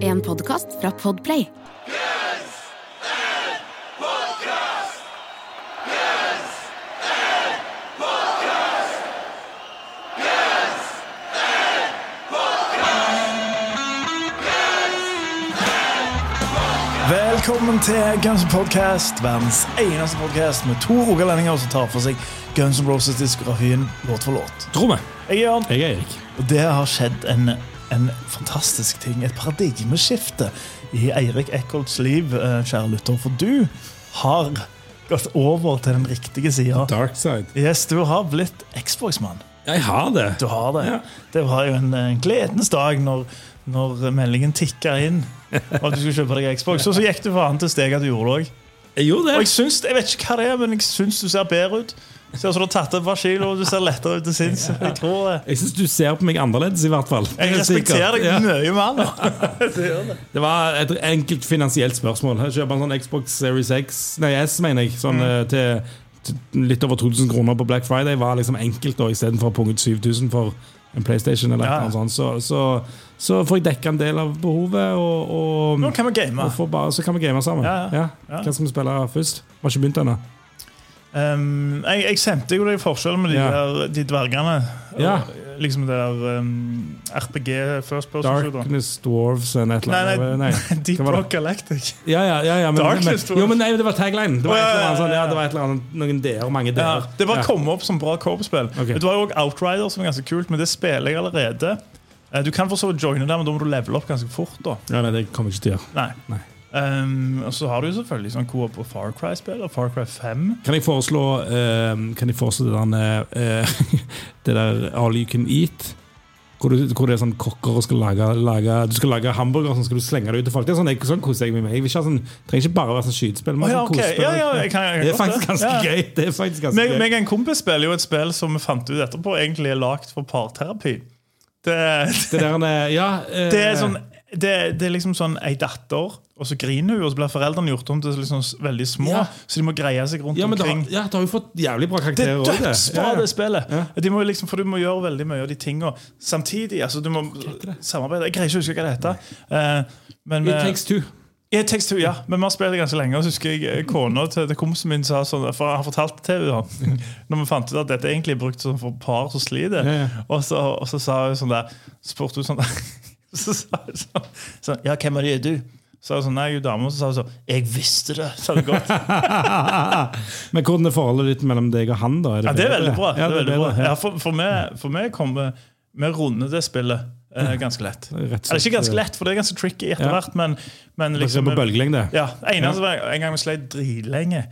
En podkast fra Podplay. Velkommen til Guns N' Podcast, verdens eneste podcast med to rogalendinger som tar for seg Guns N' Roses-diskografien låt for låt. Tror meg. Jeg er Jørn, Jeg er Erik. og det har skjedd en, en fantastisk ting. Et paradigmeskifte i Eirik Eckholts liv, eh, kjære lytter. For du har gått over til den riktige sida. Dark side. Yes, du har blitt Xbox-mann. Jeg har det. Du har det. Ja. Det var jo en, en gledens dag når, når meldingen tikka inn og at du skulle kjøpe deg Xbox. Og så gikk du for til steg at du gjorde det òg. Jeg jeg vet ikke hva det er, men jeg syns du ser bedre ut. Ser ut som du har tatt et par kilo, og du ser lettere ut til sinns. Jeg tror det. Jeg syns du ser på meg annerledes, i hvert fall. Jeg respekterer deg mye mer. Det var et enkelt finansielt spørsmål. Jeg kjøper en sånn Xbox Series X, nei S, mener jeg, sånn Mm. eh, til, til litt over 2000 kroner på Black Friday. var liksom enkelt da, istedenfor å punge ut 7000 for en PlayStation. eller Ja. noe sånt. Så, så, så får jeg dekka en del av behovet, og, og, Nå kan vi game. bare, så kan vi game sammen. Ja, ja. Ja. Hva skal vi spille først? Vi har ikke begynt ennå. Um, jeg, jeg sendte jo deg forskjellen med de, Ja. der, de dvergene. Ja. Og, Liksom det der um, RPG first person shooter. Darkness, Dwarves and et eller annet. Deep nei, nei. Deep Rock Galactic. Ja, ja, ja, ja men, Darkness, men, jo, men nei, det var tagline. Det var et ja, sånn, ja. det var et eller annet, noen d-er, mange Ja, d-er. det bare kom opp som bra korpsspill. Okay. Ok. Det var jo også Outrider, som er ganske kult, men det spiller jeg allerede. Eh, Du kan for så vidt joine der, men da må du levele opp ganske fort. da Ja, nei, det kommer jeg ikke til å gjøre. Nei. Nei. Um, og så har du jo selvfølgelig sånn co-op på Far Cry-spill og Far Cry 5. Kan jeg foreslå um, Kan jeg foreslå det der uh, Det der All You Can Eat? Hvor, du, hvor det er sånn kokker og skal lage, lage Du skal lage hamburger og så skal du slenge det ut til folk. Det er sånn, jeg, sånn koser jeg meg med. Jeg vil ikke ha sånn, trenger ikke bare være sånn skytespill. men Å, ja, sånn ok. ja, ja, jeg kan, jeg kan Det er faktisk ganske Ja. gøy. Det er faktisk ganske Meg, gøy. meg og en kompis spiller jo et spill som vi fant ut etterpå egentlig er lagd for parterapi. Det, Det der, eh, ja, uh, det, er sånn, det, det er liksom sånn ei datter, og så griner hun, og så blir foreldrene gjort om til liksom veldig små, Ja. så de må greie seg rundt ja, det omkring. ja, det har jo fått jævlig bra karakterer Det karakterer er dødsbra, Ja, det spillet. De må liksom, for du må gjøre veldig mye av de tingene samtidig. Altså, du må samarbeide. Jeg greier ikke å huske hva det heter. Uh, men, It eh, takes two. It Takes Two, ja. Men vi har spilt det ganske lenge. Og så husker jeg eh, Kona til, til kompisen min sa sånn For jeg fortalte fortalt til henne Når vi fant ut at dette egentlig er brukt sånn for par som sliter. Og, så, og så sa hun sånn der spurte hun sånn der Så sa hun sånn, så, Ja, hvem er det du? Så sa hun sånn, nei, jeg er dame. Så sa hun sånn Jeg visste det! sa det godt. Men hvordan er forholdet ditt mellom deg og han? da? Ja, det er veldig bra. Ja, det er veldig bra. Ja, for, for meg, for meg kommer vi runder det spillet eh, ganske lett. Rett Eller ikke ganske lett, for det er ganske tricky etter Ja. hvert, men, men Liksom, på bølgelengde? Ja, var En gang vi sleit dritlenge.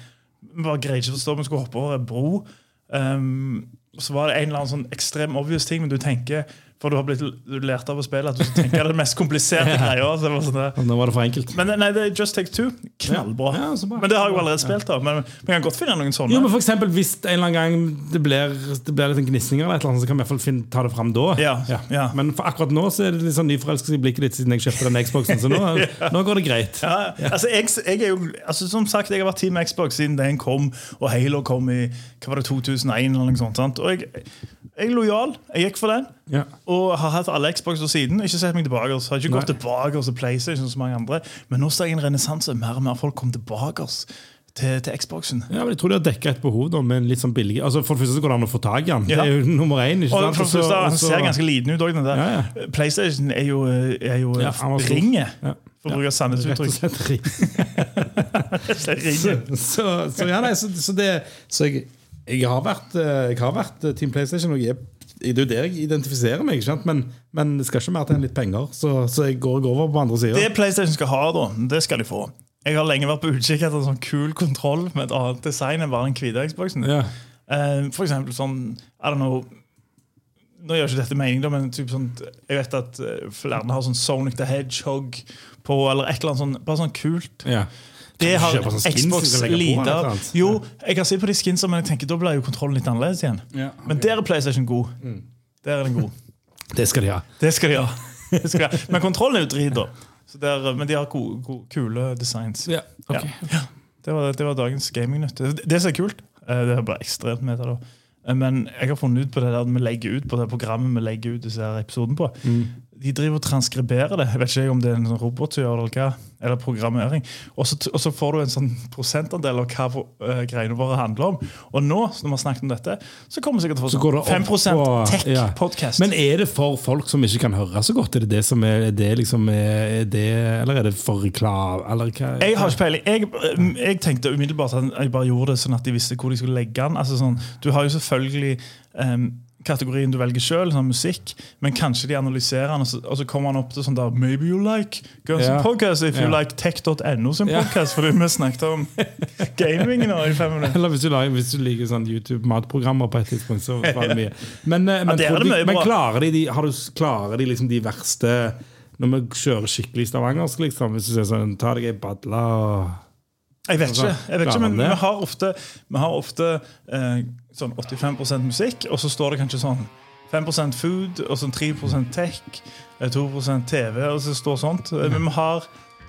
Vi bare greide ikke å forstå vi skulle hoppe over en bro. Um, så var det en eller annen sånn ekstrem obvious ting, men du tenker For du har blitt du lært av å spille at du tenker det mest kompliserte greia. Så var sånn. Nå var det for enkelt. Men nei, det er Just Take Two. Knallbra. Ja, ja, men det har jeg jo allerede spilt. da Men vi kan godt finne noen sånne. Jo, men for eksempel, Hvis en eller annen gang det blir, det blir litt gnisninger, eller et eller annet, så kan vi i hvert fall ta det fram da. Ja, ja. Men for akkurat nå så er det litt sånn nyforelskelse i blikket ditt siden jeg kjøpte den Xboxen. Så nå, nå går det greit. Ja, altså jeg, jeg jo, altså som sagt, jeg har vært Team Xbox siden den kom, og Halo kom i hva var det, 2001. eller noe sånt, sant? Og jeg, jeg er lojal. Jeg gikk for den. Ja. Og har hatt alle Xboxer siden. Ikke sett meg tilbake. Så har ikke gått tilbake til PlayStation som mange andre. Men nå ser jeg en renessanse. Mer og mer folk kommer tilbake til, til Xboxen. Ja, men Jeg tror de har dekka et behov da, med en litt sånn billig Altså For det første så går det an å få tak i den. Ja. Det er jo nummer én. ikke Og sant? for, Og første, Han ser ganske liten ut òg. Ja, ja. PlayStation er jo, er jo ringet, Ja. for å bruke Sandnes Rett og slett ring. Det er Så, så, så, ja, nei, så, så, det, så jeg, jeg har vært eh, Jeg har vært eh, Team PlayStation, og jeg, det er jo der jeg identifiserer meg. Men, men det skal ikke mer til enn litt penger, så, så jeg går, går over på andre sida. Det PlayStation skal ha, da, det skal de få. Jeg har lenge vært på utkikk etter en sånn kul kontroll med et annet design enn bare den hvite Xboxen. Ja. Uh, for eksempel sånn I don't know Nå gjør ikke dette mening, da, men typ sånn, jeg vet at eh, flere har sånn Sonic the Hedgehog på, eller et eller annet sånn, bare sånn kult. Ja. Det har Xbox lite av. Jo, jeg kan se på de skinsa, men jeg tenker da blir jo kontrollen litt annerledes igjen. Ja, Men der er PlayStation god. Mm. Der er den god. Det skal de ha. Det skal de ha. Det skal de ha. Men kontrollen er jo drit, da. Men de har kule designs. Ja, ok. Ja. Det, var, det var dagens gamingnytt. Det, det som er kult, eh, det er bare ekstremt det, da. Eh, Men jeg har funnet ut på det der vi legger ut på det programmet vi legger ut disse her episoden på. De driver og transkriberer det. Jeg vet ikke om det er en sånn robot som gjør det, eller hva. Eller programmering. Og så, og så får du en sånn prosentandel av hva eh, greiene våre handler om. Og nå, når vi har snakket om dette, så kommer vi sikkert til å få sånn 5 på- tech-podkast. Men er det for folk som ikke kan høre så godt? Er det det som er, er det liksom er det, Eller er det for reklame? Jeg har ikke peiling. Jeg, jeg tenkte umiddelbart at jeg bare gjorde det sånn at de visste hvor de skulle legge den. Altså sånn, du har jo selvfølgelig em, kategorien du velger sjøl, sånn musikk, men kanskje de analyserer den, og så, og så kommer han opp til sånn der Maybe you like Guns yeah. Podcast if you like tech.no sin yeah. podcast, fordi vi snakket om gaming nå i fem minutter. Eller hvis du, lager, hvis du liker sånn YouTube-matprogrammer på et tidspunkt, så var det mye. Men, eh, men, det tror det de, men klarer de, de, har du, klarer de liksom de verste Når vi kjører skikkelig stavangersk, liksom, hvis du sier sånn Ta deg ei badle og Jeg vet ikke, jeg vet ikke men vi har ofte, vi har ofte eh, sånn 85% musikk, og så står det kanskje sånn 5% food, og sånn 3% tech, eh, 2% TV, og så står sånt. Eh, Men vi har,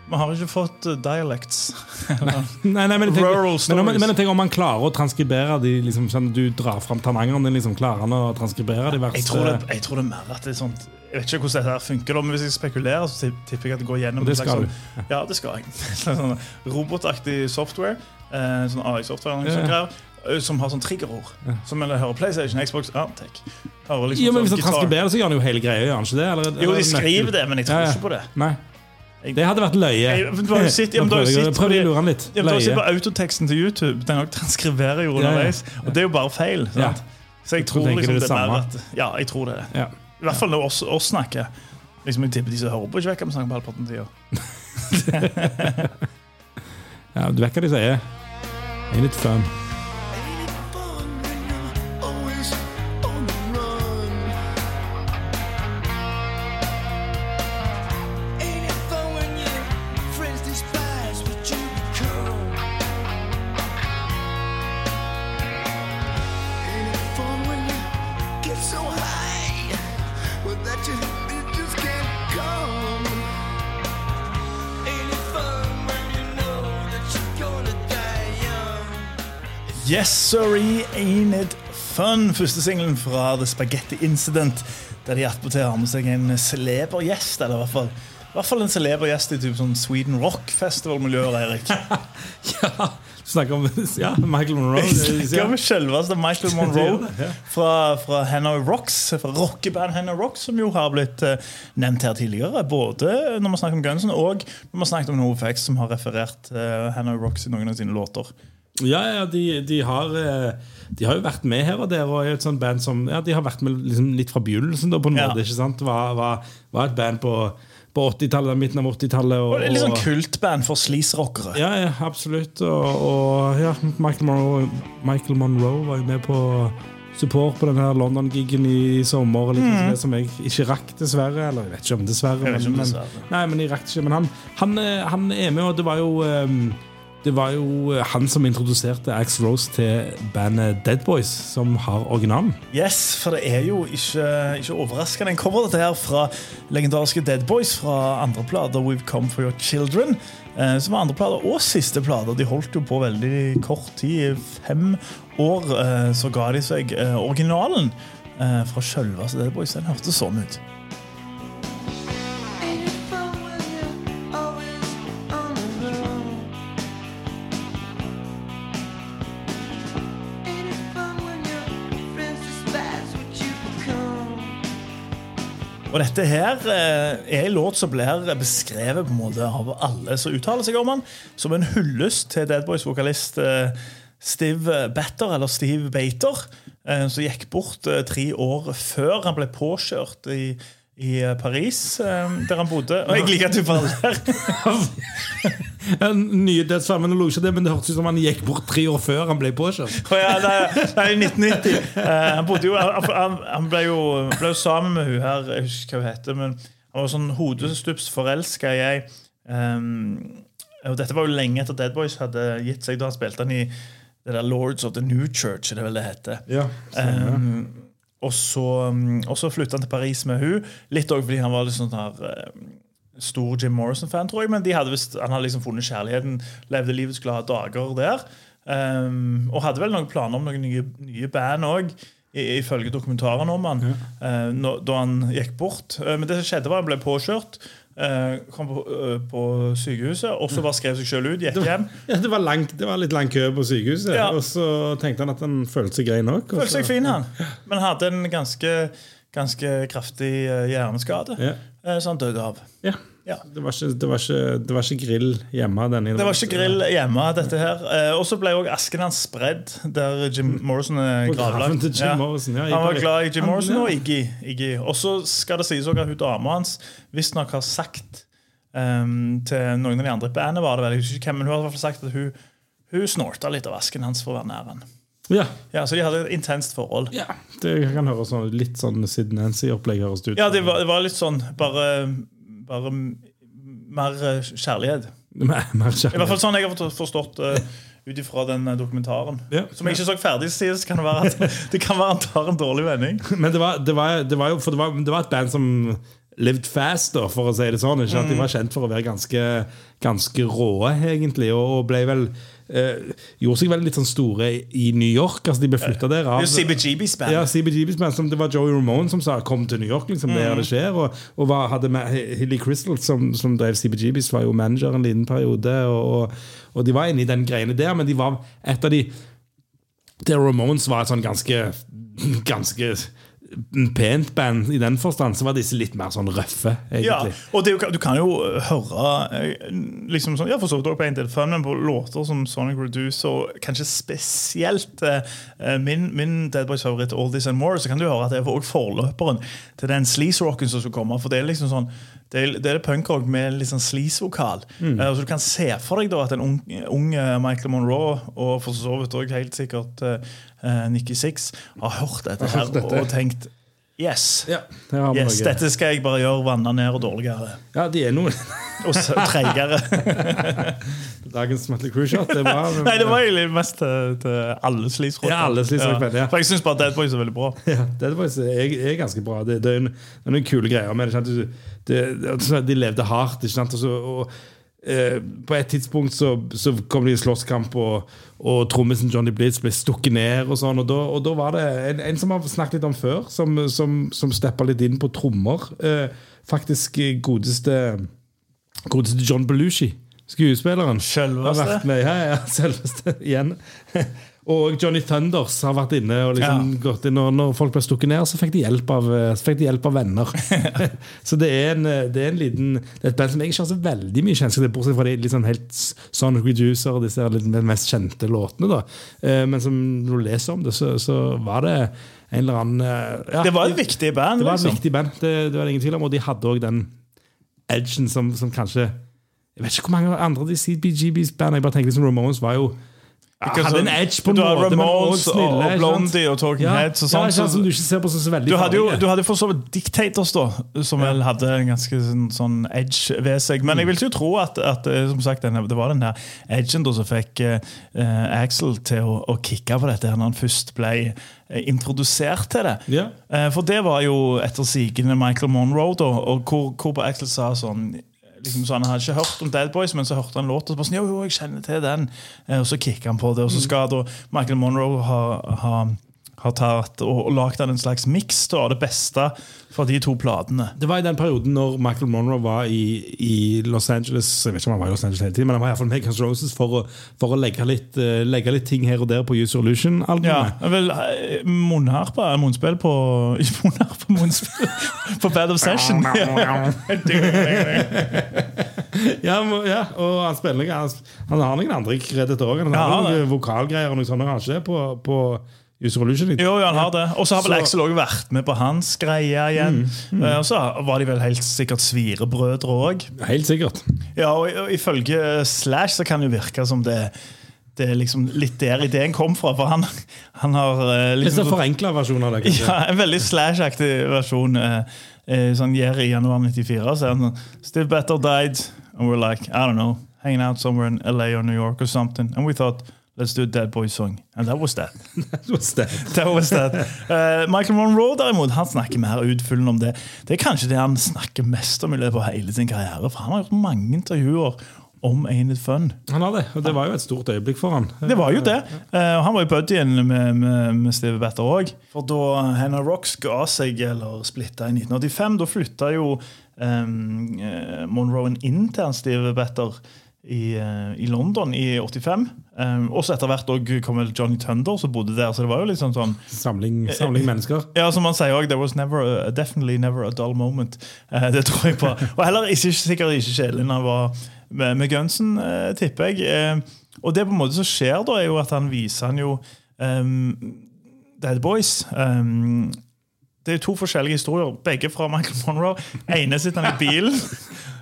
vi har ikke fått eh, dialects. Eller- Nei, nei, men, jeg tenker, men, men jeg tenker om man klarer å transkribere de liksom, sånn, Du drar fram tannangeren din, liksom, klarer han å transkribere de verste jeg, tror det, jeg tror det er mer at det er sånt Jeg vet ikke hvordan dette her funker, men hvis jeg spekulerer, så tipp- tipper jeg at det går gjennom det slags skal sånn, Ja, det skal jeg. sånn robotaktig software. Eh, sånn AI-software Ja, ja. greier, eh, som har sånn triggerord. Som når jeg hører PlayStation, Xbox, ja, tech. Hører liksom Jo, men sånn Hvis han transkriberer transkriberer, så gjør han jo hele greia, gjør han ikke det? Eller, Jo, de er skriver det, men jeg tror Ja, ja. ikke på det. Nei. Det hadde vært løye. Jeg- men du har jo prøver jeg- prøver å lure han litt. Har sett på autoteksten til YouTube. Den transkriverer transkriberer jo underveis. Og det er jo bare feil. Så jeg tror liksom det er mer Ja, jeg tror det. Ja. I hvert fall når oss, oss snakker. Liksom, jeg tipper de som hører på, ikke vekker vi snakker på halvparten av tida. ja, du vet hva de sier. Ain't it fun? Yes, sorry, ain't it fun? Første singelen fra The Spaghetti Incident. Der de attpåtil har med seg en celeber gjest. Eller i hvert fall, i hvert fall en celeber gjest i typ sånn Sweden Rock Festival-miljøer, Eirik. Ja, du snakker om ja, Michael Monroe. Jeg snakker om selveste Michael Monroe fra, fra Hanoi Rocks, fra rockeband Hanoi Rocks, som jo har blitt eh, nevnt her tidligere. Både når vi snakker om Gunsen, og når vi snakker om NoFX, som har referert uh, Hanoi Rocks i noen av sine låter. Ja, ja de, de, har, eh, de har jo vært med her og der, og er et sånt band som ja, De har vært med liksom litt fra begynnelsen, da, på en måte. ikke sant? Var, var, var et band på, på 80-tallet, midten av 80-tallet. Og, Og litt sånn kultband for sleaze-rockere. Ja, ja, absolutt. Og, og ja, Michael Monroe, Michael Monroe var jo med på support på den her London-gigen i sommer. Litt mm. det som jeg ikke rakk, dessverre. Eller jeg vet ikke om dessverre. Ikke om dessverre. Men, nei, men jeg rakk ikke. Men han, han, eh, han er med, og det var jo eh, det var jo han som introduserte Axe Rose til bandet Dead Boys, som har originalen. Yes, for det er jo ikke, ikke overraskende en cover dette her fra legendariske Dead Boys fra andre plater We've Come For Your Children. Eh, som var andre plater og siste plater. De holdt jo på veldig kort tid. Fem år eh, så ga de seg eh, originalen fra sjølveste Dead Boys. Den hørtes sånn ut. Og dette her eh, er en låt som blir beskrevet på en måte av alle som uttaler seg om den, som en hyllest til Dead Boys-vokalist eh, Steve Batter, eller Steve Bater, eh, som gikk bort tre år før han ble påkjørt i, i eh, Paris, eh, der han bodde. Og jeg liker at du bare ler. En Nye dødsfall, lå ikke det, men det hørtes ut som han gikk bort tre år før han ble påkjørt. Oh, ja, nei, i 1990. Eh, han, bodde jo, han, han, ble jo ble jo sammen med hun her, jeg husker hva hun heter, men han var sånn hodestups forelska i ei. Um, og dette var jo lenge etter Dead Boys hadde gitt seg da han spilte han i det der Lords of the New Church, er vel det heter. Ja, Um, og så, um, og så flytta han til Paris med hun Litt også fordi han var litt sånn her um, stor Jim Morrison-fan, tror jeg. Men de hadde vist, han hadde liksom funnet kjærligheten, levde livets glade dager der. Um, og hadde vel noen planer om noen nye, nye band òg ifølge dokumentaren om han, eh, når, da han gikk bort. Uh, men det som skjedde, var han ble påkjørt. Eh, kom på, eh, på sykehuset, og så bare skrev seg selv ut. Gikk hjem. Ja, det, var langt, det var litt lang kø på sykehuset, Ja. og så tenkte han at han følte seg grei nok. Følte seg fin, han. Men hadde en ganske, ganske kraftig eh, hjerneskade, Ja. så han døde av. Ja. Ja. Det, var ikke, det, var ikke, det var ikke grill hjemme denne Det var ikke grill hjemme, dette her. Eh, og så ble òg asken hans spredd der Jim Morrison er gravlagt. Morrison, ja, Han var glad i Jim Morrison og Iggy. Iggy. Og så skal det sies også at hun dama hans visstnok har sagt um, til noen av de andre i bandet, var det vel, jeg husker hvem, men hun har i hvert fall sagt at hun, hun snorta litt av asken hans for å være nær han. Ja. Ja, Så de hadde et intenst forhold. ja. Det kan høres sånn, litt sånn Sid Nancy-opplegg høres ut. Ja, det var, det var litt sånn bare, bare mer eh, kjærlighet. Mer, mer I hvert fall sånn jeg har forstått uh, ut ifra den eh, dokumentaren. Ja. Som jeg ikke så ferdig, så kan det være at det kan være han tar en dårlig vending. Men det var, det var, det var jo det var, det var et band som lived fast, da, for å si det sånn. Ikke? At De var kjent for å være ganske, ganske råe, egentlig, og ble vel eh, Gjorde seg vel litt sånn store i New York. Altså De ble flytta der av Det jo CBGBs band. Ja, CBGB's band, som Det var Joey Ramone som sa 'kom til New York', liksom, Mm. der det skjer. Og, og var, hadde med, Hilly Crystal, som, som drev CBGB's, var jo manager en liten periode. Og, og, og de var inne i den greiene der, men de var et av de der Ramones var et sånn ganske Ganske pent band i den forstand, så var disse litt mer sånn røffe, Ja, og det, du kan jo eh, høre eh, liksom sånn, ja, for så vidt også på en del fun, men på låter som Sonic Reduce, og kanskje spesielt eh, eh, min, min Dead Boys favoritt All This and More, så kan du høre at det er også forløperen til den sleaze-rocken som skulle komme. For det er liksom sånn det er, det er punkrock med litt sånn sleaze-vokal. Mm. Eh, så du kan se for deg da at en ung, ung eh, Michael Monroe, og for så vidt også helt sikkert uh, Nikki Six, har hørt dette her hørt dette. og tenkt Yes! Ja, her Yes, dette skal jeg bare gjøre vanna ned og dårligere. ja, de er noe Og treigere. Dagens Metal Crew Shot. Det var, Nei, det var egentlig mest til, til alle slisrotter. Ja, alle Sleaze-rockband, ja. For jeg syns bare Dead Boys er veldig bra. Ja, Dead Boys er, er ganske bra. Det, det, er, en, det er noen kule greier med det. det de levde hardt. Ikke sant? Og så, og, eh, på et tidspunkt så, så kom de i slåsskamp, og, og trommisen Johnny Blitz ble stukket ned. Og sånn, og da, og da var det en, en som har snakket litt om før, som, som, som steppa litt inn på trommer. Eh, faktisk godeste, godeste John Belushi. Skuespilleren. Selveste? Har vært med, ja, ja, selveste igjen. Og Johnny Thunders har vært inne og liksom Ja. gått inn, og når folk ble stukket ned, så fikk de hjelp av, de hjelp av venner. så det er, en, det er en liten Det er et band som jeg ikke har så veldig mye kjennskap til, bortsett fra de sånn helt Sonic Reducer og disse mest kjente låtene. da Eh, Men som når du leser om det, så, så var det en eller annen eh, ja, Det var et viktig band. det var et liksom. viktig band, det, det var det ingen tvil om. Og de hadde òg den edgen som, som kanskje Jeg vet ikke hvor mange andre de CBGBs band Jeg bare tenker liksom Ramones var jo ja, hadde en edge på en måte, men også Ramones snille. og, ikke sant? Blondie og Talking ja, Heads og ja, sånn. ikke sant, som du ikke ser på som så veldig Du hadde jo farlige. du hadde for så vidt Dictators, da, som vel hadde en ganske sånn, sånn edge ved seg. Men jeg vil ikke tro at, at eh, som sagt, denne, det var den der edgen da som fikk eh, Axel til å, å kicke på dette her når han først ble eh, introdusert til det. Ja. Eh, for det var jo etter sigende Michael Monroe, da, og hvor, hvor på Axel sa sånn liksom sånn, Han hadde ikke hørt om Dead Boys, men så hørte han låta. Og så bare sånn, jo, jo, jeg kjenner til den Eh, Og så kicker han på det, og så skal da Michael Monroe ha, ha, ha tatt og, og lagd en slags miks av det beste fra de to platene. Det var i den perioden når Michael Monroe var i, i Los Angeles Jeg vet ikke om han var i Los Angeles hele tiden, men han var i hvert fall med Guns Roses for å, for å legge, litt, uh, legge litt ting her og der på Use Ja, Illusion-albumet. vel, eh, er munnspill på Ikke munnharpe, munnspill på Bad Obsession. Ja, ja, og han spiller Han, han har noen andre kreditter òg. Han har Ja, noen vokalgreier og noe sånt. Han har ikke på, på Use Illusion. Jo, ja, han har det. Og så har vel Så- Axel også vært med på hans greie igjen. Eh, Og så var de vel helt sikkert svirebrødre òg. Helt sikkert. Ja, og, ifølge Slash så kan det jo virke som det, det er liksom litt der ideen kom fra. For han, han har eh, liksom en forenkla versjon av det. kanskje. ja, En veldig Slash-aktig versjon. eh, eh, sånn Gjør i januar 94. Så er han sånn Steve Better died, and we're like, I don't know, hanging out somewhere in LA or New York or something. And we thought, let's do a Dead Boy song. And that was that. What's that? That was that. Uh, Michael Monroe derimot, han snakker mer utfyllende om det. Det er kanskje det han snakker mest om i løpet av hele sin karriere. For han har gjort mange intervjuer om Ain't It Fun. Han har det, og det var jo et stort øyeblikk for han. Det var jo det. Uh, han var jo buddyen med, med, med Steve Batter òg. For da Hannah Rocks ga seg, eller splitta i 1985, da flytta jo um, Monroe inn til han Steve Batter i, uh, i London i 85. Um, og så etter hvert kom vel Johnny Thunder, som bodde der. Så det var jo liksom sånn Samling, samling mennesker. ja, som man sier også, There was never a, definitely never a dull moment. Uh, det tror jeg på. Og heller ikke, sikkert ikke kjedelig når han var med, med gunsen, uh, tipper jeg. Uh, og det på en måte som skjer, da, er jo at han viser han jo um, Dead Boys. Um, det er to forskjellige historier, begge fra Michael Monroe. ene sitter han i bilen eh,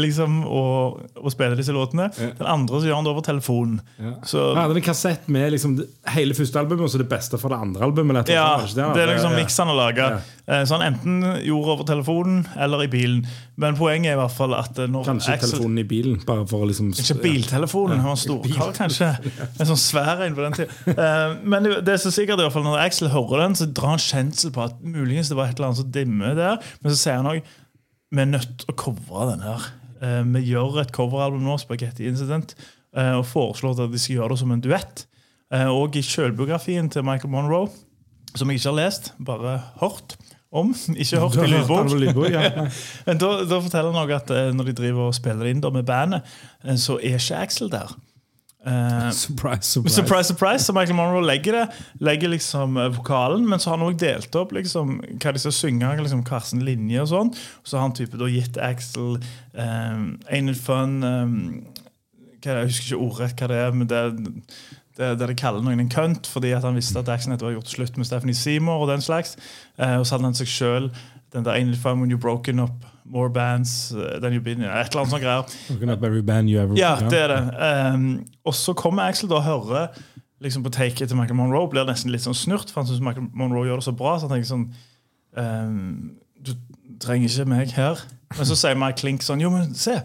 liksom, og, og spiller disse låtene. Den andre så gjør han det over telefonen. Så, Han hadde en kassett med liksom hele første albumet og så det beste fra det andre albumet. eller Ja, det er liksom Ja. miks han har laga. Så han enten gjorde over telefonen eller i bilen. Men poenget er i hvert fall at eh, når Kanskje Axel telefonen i bilen, bare for å liksom Ikke biltelefonen, han var storkar kanskje. En sånn svær en på den tida. Men det det er så sikkert i hvert fall når Axel hører den, så drar han kjensel på at muligens det var et eller annet som dimmer der. Men så sier han òg vi er nødt til å covre den her. Eh, Vi gjør et coveralbum nå, Spaghetti Incident, eh, og foreslår at de skal gjøre det som en duett. Eh, Og i selvbiografien til Michael Monroe, som jeg ikke har lest, bare hørt om, ikke hørt i lydbok, lydbok, ja. men da, da forteller han også at når de driver og spiller inn med bandet, så er ikke Axel der. Eh, Surprise, surprise. surprise, surprise, så Michael Monroe legger det Legger liksom eh, vokalen, men så har han også delt opp liksom, hva de skal synge, liksom, Karsten linje og sånn. Så har han type da gitt Axel um, Ain't fun um, hva, Jeg husker ikke ordrett hva det er, men det det, det de kaller noen en kønt, fordi at han visste at Axel hadde gjort slutt med Stephanie Seymour og den slags. Uh, og så hadde han seg sjøl den der Ain't fun when you're broken up, more bands uh, than you've been in, et eller annet sånt greier. Every band you ever Ja, det er det. Um, og så kommer Axel da og hører liksom på taket til Michael Monroe, blir nesten litt sånn snurt, for han syns Michael Monroe gjør det så bra. Så han tenker sånn um, Du trenger ikke meg her. Men så sier Mike Klink sånn Jo, men se,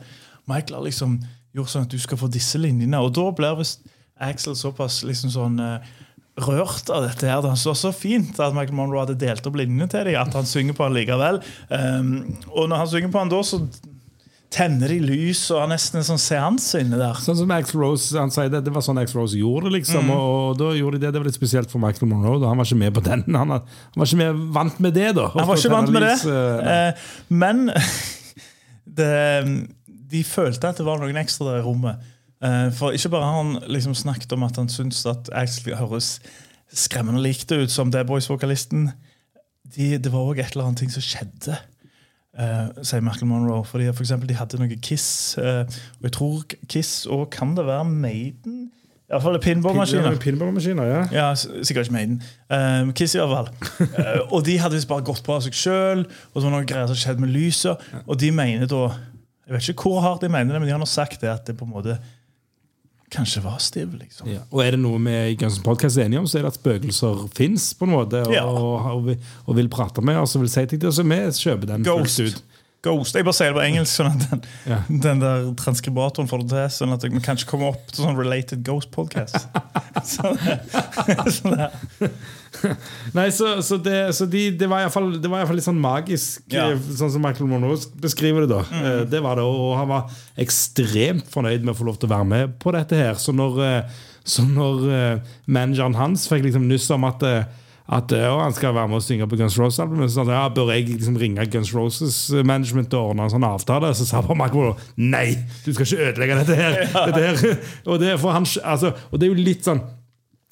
Michael har liksom gjort sånn at du skal få disse linjene. Og da blir visst Axel såpass liksom sånn eh, rørt av dette her. Det var så fint at Michael Monroe hadde delt opp linjene til dem, at han synger på han likevel. Um, og når han synger på han da, så tenner de lys og har nesten en sånn seanse inne der. Sånn som Axl Rose han sier det, det var sånn Axl Rose gjorde det, liksom. Mm. Og, og da gjorde de det. Det var litt spesielt for Michael Monroe. Da. Han var ikke med på den. Han, han var ikke med, vant med det, da. Han var ikke vant med det. Lys, eh, Eh, men det, de følte at det var noen ekstra der i rommet. Eh, for ikke bare har han liksom snakket om at han syns at Axel høres skremmende likt ut som The Boys-vokalisten. De, det var òg et eller annet ting som skjedde. uh, sier Michael Monroe. Fordi for eksempel, De hadde noe Kiss, uh, og jeg tror Kiss og kan det være Maiden? Iallfall pinballmaskiner. Pin- Pinballmaskiner, ja. Ja, sikkert ikke Maiden. Um, Kiss i hvert fall. Eh, og de hadde visst bare gått på av seg sjøl, og så var det noe greier som skjedde med lyset. Og de mener da Jeg vet ikke hvor hardt de mener det, men de har nå sagt det at det på en måte kanskje var stiv. liksom. Ja. Og er det noe vi i Guns Podcast er enige om, så er det at spøkelser fins på en måte, og, Ja. og, og, vil- og vil prate med oss og vil si ting til oss. Så vi kjøper den Ghost. fullt ut. Ghost. Jeg bare sier det på engelsk, sånn at den, Ja. den der transkribatoren får det til. Sånn at vi kanskje kommer opp til sånn Related Ghost Podcast. sånn, der. Nei, så, så, det, så de, det var iallfall litt sånn magisk, Ja. eh, sånn som Michael Monroe beskriver det. da mm. Det var det, Og han var ekstremt fornøyd med å få lov til å være med på dette her. Så når, eh, så når eh, manageren hans fikk liksom nyss om at eh, at eh, han skal være med og synge på Guns Roses-albumet. Så ja, bør jeg liksom ringe Guns Roses management og ordne en sånn avtale? Så sa Monroe nei, du skal ikke ødelegge dette her. Dette her. Og, det, han, altså, og det er jo litt sånn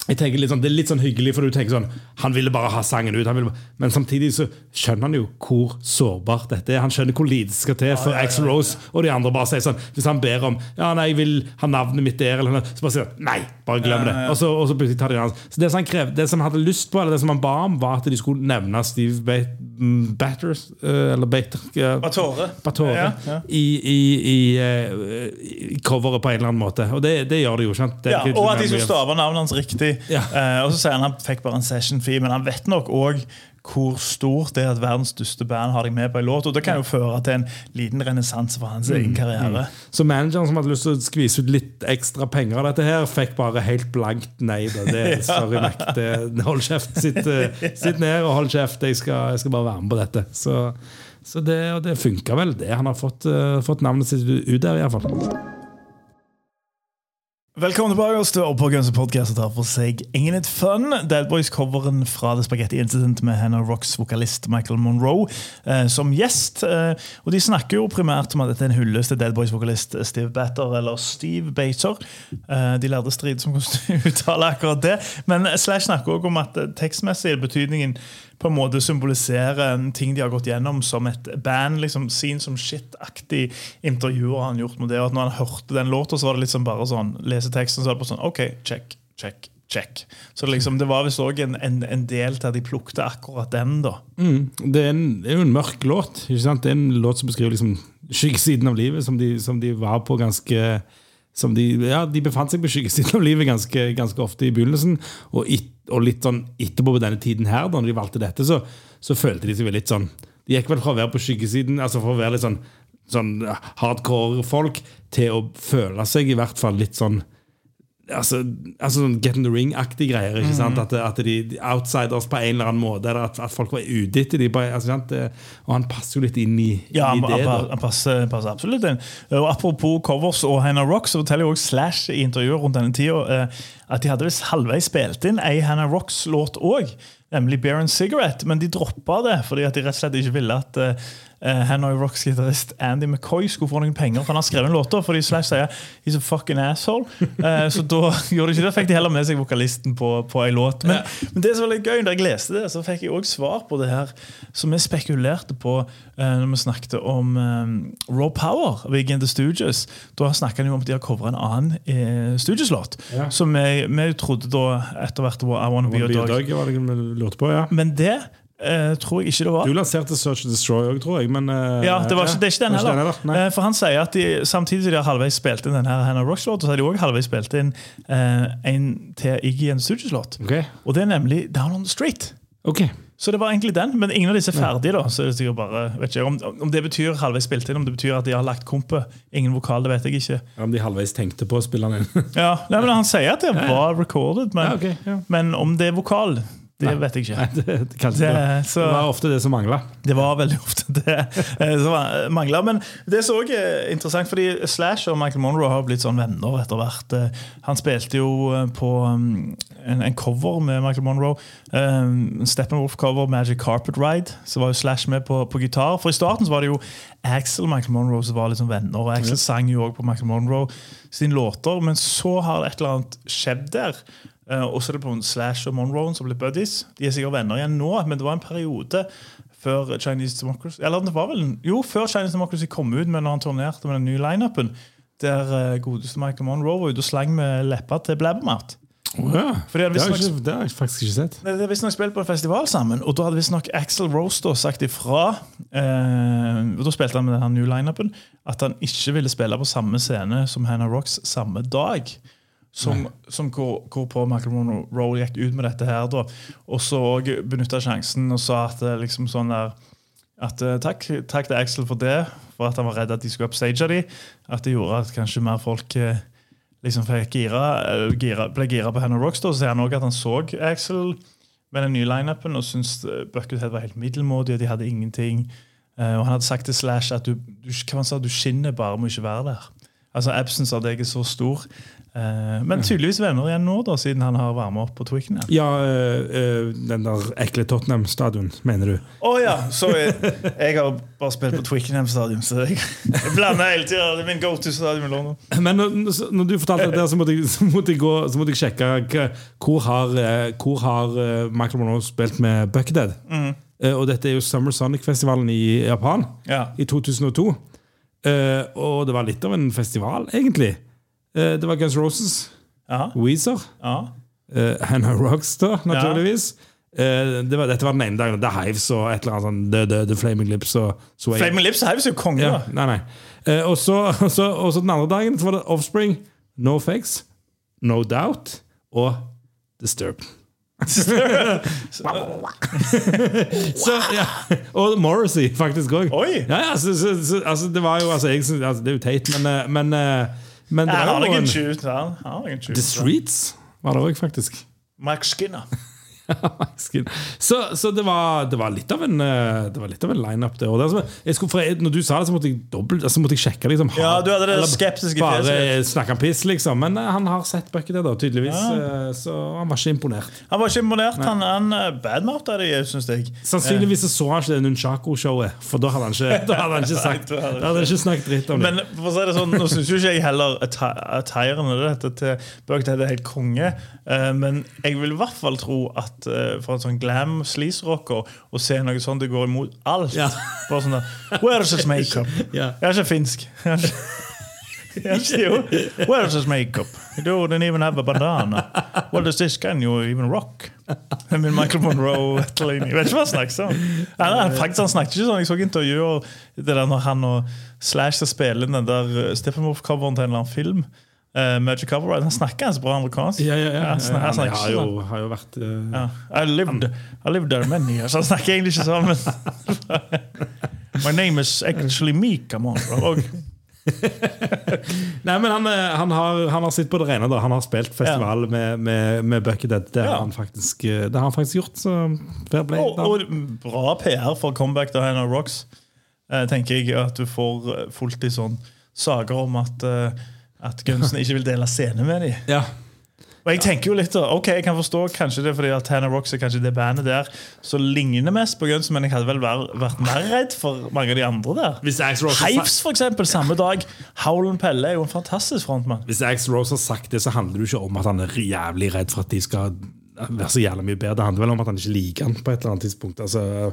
jeg tenker litt sånn, Det er litt sånn hyggelig, for du tenker sånn Han ville bare ha sangen ut. Han ville, bare- men samtidig så skjønner han jo hvor sårbart dette er. Han skjønner hvor lite skal til for Axl Rose og de andre bare sier sånn Hvis han ber om Ja, nei, jeg vil ha navnet mitt der, eller noe, så bare sier han nei, bare glem det. Og så, og så plutselig tar de hans. Så det som han krev, det som han hadde lyst på, eller det som han ba om, var at de skulle nevne Steve Bat- mm, Batters, eh, eller Bater ja, Batore. Batore Ja, ja. I, i, i, eh, i coveret på en eller annen måte. Og det, det gjør det jo. skjønt? Ja, og at de skulle stave navnet hans riktig. Ja. Uh, og så sier han han fikk bare en session fee, men han vet nok òg hvor stort det er at verdens største band har deg med på en låt. Og det kan jo føre til en liten renessanse for hans egen karriere. Så manageren som hadde lyst til å skvise ut litt ekstra penger av dette her, fikk bare helt blankt nei. Da. Det, er sorry, Mac. Det, hold kjeft. Sitt, eh, sitt ned og hold kjeft. Jeg skal, jeg skal bare være med på dette. Så, så det, og det funka vel, det. Han har fått, uh, fått navnet sitt ut der, iallfall. Velkommen tilbake oss til på Guns Podcast og tar for seg Ingen It Fun. Dead Boys-coveren fra The Spaghetti Incident med Hannah Rocks vokalist Michael Monroe eh, som gjest. Eh, og De snakker jo primært om at dette er en hyllest til Dead Boys-vokalist Steve Batter, eller Steve Bater. Eh, de lærde strid som kunne uttale akkurat det. Men Slash snakker også om at eh, tekstmessig betydningen på en måte symboliserer en ting de har gått gjennom som et band. liksom Seen som shit-aktig intervjuer han gjort med det. Og at når han hørte den låta, så var det liksom bare sånn lese teksten, så var det bare sånn OK, check, check, check. Så liksom, det var visst òg en, en, en del til at de plukte akkurat den, da. Det er, en, det er jo en mørk låt. Ikke sant? Det er en låt som beskriver liksom skyggesiden av livet, som de, som de var på ganske som de, ja, de befant seg på skyggesiden av livet ganske, ganske ofte i begynnelsen. Og, it, og litt sånn etterpå på denne tiden her, da de valgte dette, så, så følte de seg vel litt sånn De gikk vel fra å være på skyggesiden, altså fra å være litt sånn, sånn hardcore folk, til å føle seg i hvert fall litt sånn Altså, altså sånn Get in the ring-aktige greier. ikke sant? At, at de, de outsiders på en eller annen måte. At, at folk var ute etter dem. Altså, Og han passer jo litt inn i, Ja, i det. han, han passer, passer absolutt inn. Og Apropos covers og Hannah Rock, så forteller jo også Slash i intervjuet rundt denne tida eh, at de hadde visst halvveis spilt inn ei Hannah Rocks-låt òg, nemlig Bear and Cigarette, men de droppa det fordi at de rett og slett ikke ville at eh, eh, Rocks gitarist Andy McCoy skulle få noen penger, for han har skrevet en låt, Fordi Slash sier 'he's a fucking asshole'. Eh, så da gjorde de ikke det, fikk de heller med seg vokalisten på, på ei låt. Men, men det som var litt gøy, da jeg leste det, så fikk jeg òg svar på det her som vi spekulerte på eh, når vi snakket om Raw Power av Iggy the Stooges. Da snakket de om at de har covra en annen Stooges-låt. Ja. Som vi, vi trodde da etter hvert var I Wanna Be a Dog. Dag var det vi lurte på, ja. Men det eh, tror jeg ikke det var. Du lanserte Search and Destroy òg, tror jeg. Men, uh, Ja, det, var ikke, det er ikke den heller. Nei. Eh, For han sier at de, Samtidig som de har halvveis spilt inn denne Hannah Rocks-låta, så har de også halvveis spilt inn en til Iggy the Stooges-låt. Ok, Og det er nemlig Down on the Street. ok. Så det var egentlig den, men ingen av disse er ferdige. da Så det bare, vet ikke, om, om det betyr halvveis spilt inn, om det betyr at de har lagt kompet. Ingen vokal, det vet jeg ikke. Om de halvveis tenkte på å spille den inn. Ja, nei, men Han sier at det var recorded, men, Ja, okay, ja. men om det er vokal, det vet jeg ikke. Nei, det, det, Det- det, så- det var ofte det som mangla. Det var veldig ofte det eh, som mangla. Men det som også er interessant, fordi Slash og Michael Monroe har blitt sånn venner etter hvert. Eh, Han spilte jo eh, på um, en, en cover med Michael Monroe. Um, Steppenwolf-cover, Magic Carpet Ride. Så var jo Slash med på, på gitar. For i starten så var det jo Axel og Michael Monroe som var liksom venner. Og Axel sang jo også på Michael Monroe sine låter, men så har et eller annet skjedd der. Eh, og så er det på en Slash og Monroe som ble buddies. De er sikkert venner igjen nå, men det var en periode før Chinese Democracy Eller det var vel jo før Chinese Democracy kom ut, men når han turnerte med den nye lineupen, der eh, godeste Michael Monroe var ute og slang med leppa til Blabbermouth. Oh, ja. Det, har jeg det har jeg faktisk ikke sett. Det De har visstnok spilt på en festival sammen, og da hadde visstnok Axel Rose da sagt ifra eh, og Da spilte han med den nye lineupen at han ikke ville spille på samme scene som Hannah Rocks samme dag. Som, som hvor, hvorpå Michael Monroe gikk ut med dette her, da. Og så benytta sjansen og sa at eh, liksom sånn der at eh, takk, takk til Axel for det, for at han var redd at de skulle upstage de. At det gjorde at kanskje mer folk eh, liksom gira, gira, ble gira på Hannah Rocks. da, Så sier han også at han så Axel med den nye lineupen og syntes Buckethead var helt middelmådig, og de hadde ingenting. Og han hadde sagt til Slash at du, du, hva han sa, du skinner bare med å ikke være der. Altså Absence av deg er så stor. Eh, men tydeligvis venner igjen nå, da, siden han har varma opp på Twickenham. Ja, øh, øh, den der ekle Tottenham-stadion, mener du? Å ja! Så jeg, har bare spilt på Twickenham stadion, så jeg, jeg blander hele tida. Det er min go to-stadion i London. Men når, når du fortalte det, der, så måtte jeg, så måtte jeg, gå, så måtte jeg sjekke hvor har, eh, hvor har eh, Michael Monroe spilt med Buckethead. Mm. Og dette er jo Summer Sonic-festivalen i Japan Ja. i 2002. Eh, Og det var litt av en festival, egentlig. Eh, Det var Guns Roses, Ja. Weezer, ja. eh, Hannah Rockstar, naturligvis. Eh, Det var, dette var den ene dagen. The Hives og et eller annet sånn The, the, the Flaming Lips og Sway. Flaming Lips Hives er jo konge. Ja, nei, nei. Og, så, og, så, og så den andre dagen så var det Offspring, No Fakes, No Doubt og Disturbed. så, ja. Og Morrissey, faktisk òg. Ja, ja, så, så, så, altså, det var jo altså, jeg, altså, Det er jo teit, men, men, men det er jo en shoot. The Streets var det òg, faktisk. Mike Skinner. Så så det, var, det var litt av en eh, Det var litt av en lineup. det. Jeg, når du sa det, så måtte jeg dobbelt så måtte jeg sjekke. Liksom, har- Ja, du hadde det skeptiske Bare snakke om piss, liksom. Men eh, han har sett Buckethead, da, tydeligvis. Ja. Så han var ikke imponert. Han var ikke imponert. Han, han badmouta det, syns jeg. Sannsynligvis så, han ikke det Nunchako-showet, for da hadde han ikke, da hadde han ikke sagt da hadde han ikke snakket dritt om det. Men for å si det sånn, nå syns jo ikke jeg heller dette til Buckhead er helt konge. eh, men jeg vil i hvert fall tro at eh, for en sånn glam sleaze-rocker å se noe sånt det går imot alt Ja. Bare sånn der Where's his makeup? Ja. Jeg er ikke finsk. Jeg er ikke- jeg er jo. Where's his makeup? You don't even have a bandana. Well, does this can you even rock? I mean, Michael Monroe. Jeg vet ikke hva han snakket om. Han, faktisk, han snakket ikke sånn. Jeg så intervjuer det der når han og Slash skal spille den der uh, Steppenwolf-coveren til en eller annen film. Uh, Magic Cover Ride. Han snakker ganske bra amerikansk. Ja, ja, ja. Han snak- han Han har jo, sånn. har jo vært uh, Ja. I lived, I lived there many years. Han snakker egentlig ikke sånn, men My name is actually Mika come on. Nei, men han, eh, han, har, han har sitt på det rene. da Han har spilt festival med, med, med Buckethead. Det, Ja. eh, det har han faktisk gjort. Så play. og, og bra PR for comeback til Hannah Rocks. Eh, tenker jeg at du får eh, fullt i sånn saker om at uh, At Gunsen ikke vil dele scene med dem. ja. Og jeg tenker jo litt ok, jeg kan forstå kanskje det er fordi at Hannah Rocks er kanskje det bandet der som ligner mest på Gunsen, men jeg hadde vel vært, mer redd for mange av de andre der. Hives, for eksempel, samme dag. Howlen Pelle er jo en fantastisk frontmann. Hvis Axe Rose har sagt det, så handler det jo ikke om at han er jævlig redd for at de skal være så jævlig mye bedre. Det handler vel om at han ikke liker han på et eller annet tidspunkt. Altså,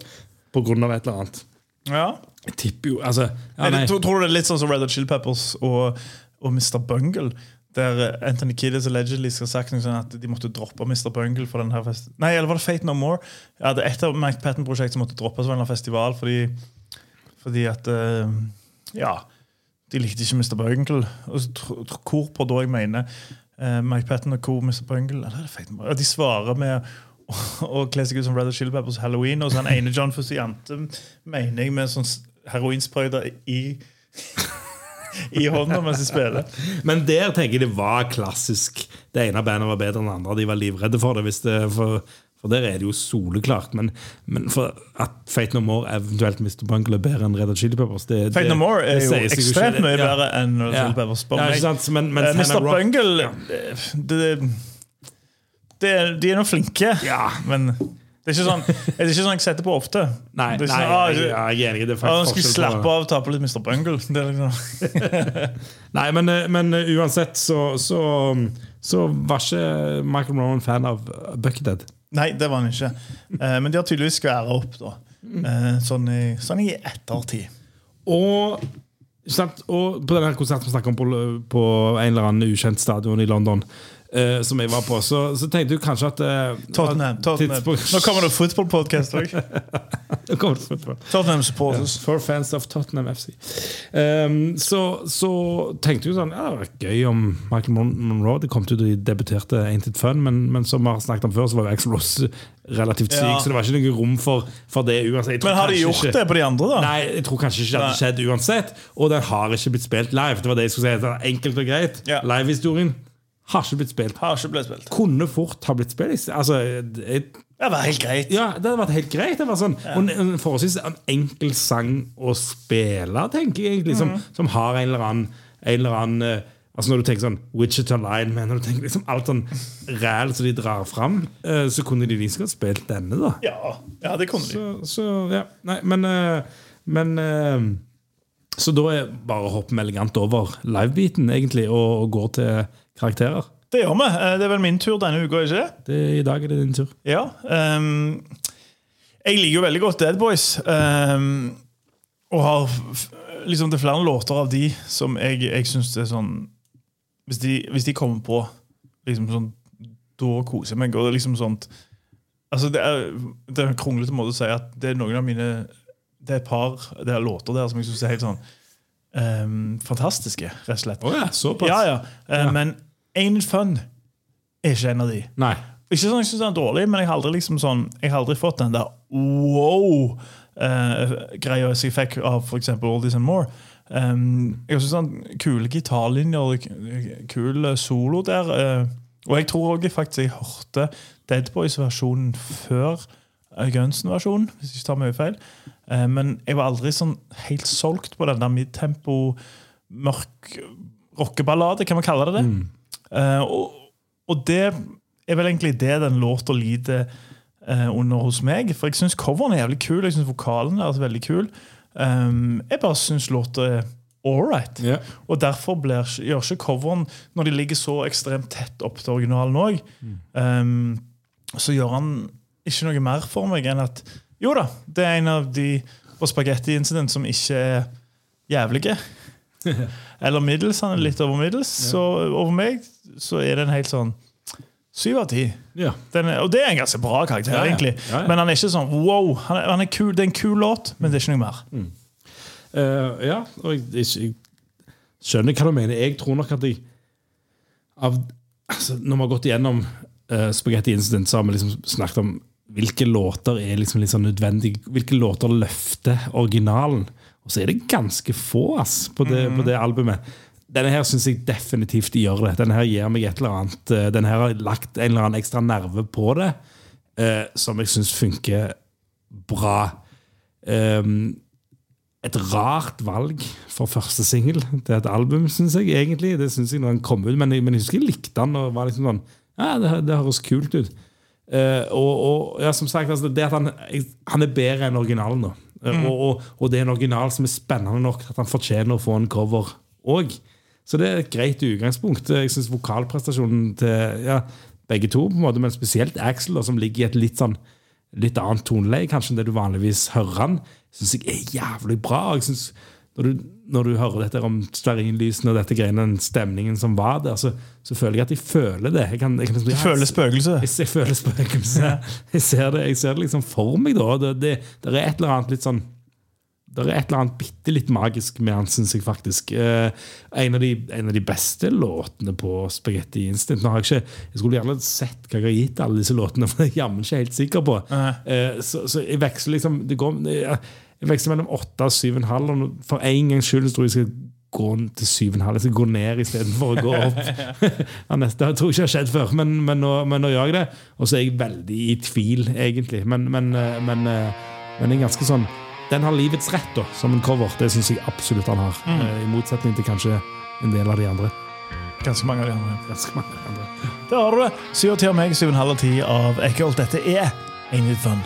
på grunn av et eller annet. Ja. Jeg tipper jo altså, ja, nei. tror, tror du det er litt sånn som Red Hot Chill Peppers og, og Mr. Bungle? Der eh, Anthony Kiddis allegedly skal ha sagt noe sånn at de måtte droppe Mr. Bungle for denne fest Nei, eller var det Fate No More? Ja, det er et av Mike Patton-prosjekt som måtte droppes for en festival fordi, fordi at uh, Ja, de likte ikke Mr. Bungle. Og Hvor på da jeg mener uh, Mike Patten og hvor Mr. Bungle Eller er det Fate No More? Ja, De svarer med å, kle seg ut som Red Hot Chili Peppers Halloween, og så han ene John Fusiante mener jeg med sånn heroinsprøyter i i hånda mens de spiller. Men der tenker jeg det var klassisk. Det ene bandet var bedre enn det andre. De var livredde for det. Det for, for der er det jo soleklart. Men, men at Fate No More eventuelt Mr. Bungle er bedre enn Red Hot Chili Peppers det, Fate No More er jo ekstremt mye bedre enn Red Hot Chili Peppers. Men, mens Eh, Mr. Bungle Ja. eh, det, det, De er nå flinke, Ja. men det er ikke sånn det er ikke sånn jeg setter på ofte. Nei, det er nei ikke sånn, ah, jeg, jeg er enig. Det er ah, faktisk Nå skal jeg slappe av og ta på litt Mr. Bungle. Det er liksom. Nei, men, men uh, uansett så, så, så var ikke Michael Rowan fan av Buckethead. Nei, det var han ikke. Eh, men de har tydeligvis skværa opp, da. Eh, sånn, i, sånn i ettertid. Og, sant? og på denne konserten vi snakker om på, på en eller annen ukjent stadion i London, eh, som jeg var på, så, så tenkte du kanskje at uh, Tottenham. Tottenham. Nå kommer det fotballpodkast òg. Det. Tottenham supporters. For fans of Tottenham FC. Um, så, så tenkte jeg sånn Ja, det var gøy om Michael Monroe De kom ut og de debuterte Ain't Fun, men, men som vi har snakket om før, så var jo Axel Ross relativt syk, Ja. så det var ikke noe rom for, for det uansett. Men har de gjort ikke- det på de andre, da? Nei, jeg tror kanskje ikke det hadde skjedd uansett. Og den har ikke blitt spilt live. Det var det jeg skulle si. Enkelt og greit. Ja. Livehistorien har ikke blitt spilt. Har ikke blitt spilt. Kunne fort ha blitt spilt. Altså, jeg, Det var helt greit. ja, det hadde vært helt greit. Det var sånn, ja. en, en forholdsvis en enkel sang å spille, tenker jeg egentlig, som, som har en eller annen, en eller annen eh, Altså Når du tenker sånn Wichita Line, når du tenker liksom alt sånn ræl som de drar fram, eh, så kunne de like godt spilt denne, da. Ja, ja det kunne de. Så, så ja, nei, men eh, Men eh, Så da er bare å hoppe elegant over livebeaten, egentlig, og, og gå til karakterer. Det gjør vi. Eh, Det er vel min tur denne uka, ikke det? Det, I dag er det din tur. Ja. Um, jeg liker jo veldig godt Dead Boys. Um, og har liksom det er flere låter av de som jeg, jeg syns er sånn hvis de, hvis de kommer på, liksom sånn Da koser jeg meg. Og det er liksom sånt Altså Det er, det er en kronglete måte å si at det er noen av mine Det er et par det er låter der som jeg syns er helt sånn ehm, fantastiske, rett og slett. Oh ja, såpass? Ja, ja. Uh, Ja. Men Ain't Fun er ikke en av de. Nei. Ikke sånn jeg synes den er dårlig, men jeg har aldri liksom sånn Jeg har aldri fått den der wow-greia som jeg fikk av f.eks. All This and More. Um, jeg synes sånn Kule gitarlinjer, kul solo der. Uh, Og jeg tror også faktisk jeg hørte Dead Boys-versjonen før eh, Gunsen-versjonen, hvis jeg ikke tar mye feil. Eh, Men jeg var aldri sånn helt solgt på den der midtempo, mørk rockeballade, kan man kalle det det. Eh, og, og det er vel egentlig det den låta lider eh, under hos meg. For jeg syns coveren er jævlig kul. Jeg syns vokalen er veldig kul. Um, jeg bare syns låta er ålreit. Yeah. Og derfor blir, gjør ikke coveren, når de ligger så ekstremt tett opp til originalen òg, um, så gjør han ikke noe mer for meg enn at jo da, det er en av de på Spaghetti Incident som ikke er jævlige. Eller middels. Han er litt over middels. Så over meg så er det en helt sånn syv av ti. Ja. Den Og det er en ganske bra karakter, egentlig. Men han er ikke sånn wow. Han er, han er kul, Det er en kul låt, men det er ikke noe mer. Eh, ja, og jeg, jeg, skjønner hva du mener. Jeg tror nok at jeg av, altså, Når vi har gått igjennom uh, Spaghetti Incident, så har vi liksom snakket om hvilke låter er liksom litt sånn nødvendige. Hvilke låter løfter originalen. Og så er det ganske få ass, på, det, på det albumet. Denne her syns jeg definitivt de gjør det. Denne her gir meg et eller annet eh, Denne her har lagt en eller annen ekstra nerve på det, eh, som jeg syns funker bra. Um, et rart valg for første singel til et album, syns jeg egentlig. Det synes jeg når den kom ut, men jeg, men jeg husker jeg likte den og var liksom sånn Ja, det, det høres kult ut. Eh, og, og ja, som sagt, altså, det at han, han er bedre enn originalen nå. Eh, og, og, og det er en original som er spennende nok at han fortjener å få en cover òg. Så det er et greit utgangspunkt. Jeg syns vokalprestasjonen til ja, begge to, på en måte, men spesielt Axel, som ligger i et litt sånn litt annet toneleie kanskje enn det du vanligvis hører han, syns jeg er jævlig bra. Jeg synes, når, du, når du hører dette om stearinlysene og dette greiene, den stemningen som var der, så, så føler jeg at jeg føler det. Jeg kan, jeg kan jeg, Du føler spøkelse? jeg, jeg føler spøkelse. Jeg ser det, jeg ser det liksom for meg. da Det, det, det er et eller annet litt sånn det er et eller annet bitte litt magisk med han, syns jeg faktisk. Eh, en, av de, en av de beste låtene på Spaghetti Instant. Jeg, ikke, jeg skulle gjerne sett hva jeg har gitt alle disse låtene, for det er jeg jammen ikke helt sikker på. Eh, så, så jeg veksler liksom det går, jeg, jeg veksler mellom åtte og syv og en halv. og For en gangs skyld tror jeg jeg skal gå til syv og en halv. Jeg skal gå ned istedenfor å gå opp. ja, neste, det tror jeg ikke har skjedd før, men, men, nå, men nå gjør jeg det. Og så er jeg veldig i tvil, egentlig. Men, men, eh, men, eh, men er ganske sånn Den har livets rett da, som en cover. Det syns jeg absolutt han har. Mm. I motsetning til kanskje en del av de andre. Ganske mange av de andre. Ganske mange andre. Der har du det. Syv og ti av meg, syv og en halv av ti av Eckholt. Dette er Ain't It Fun.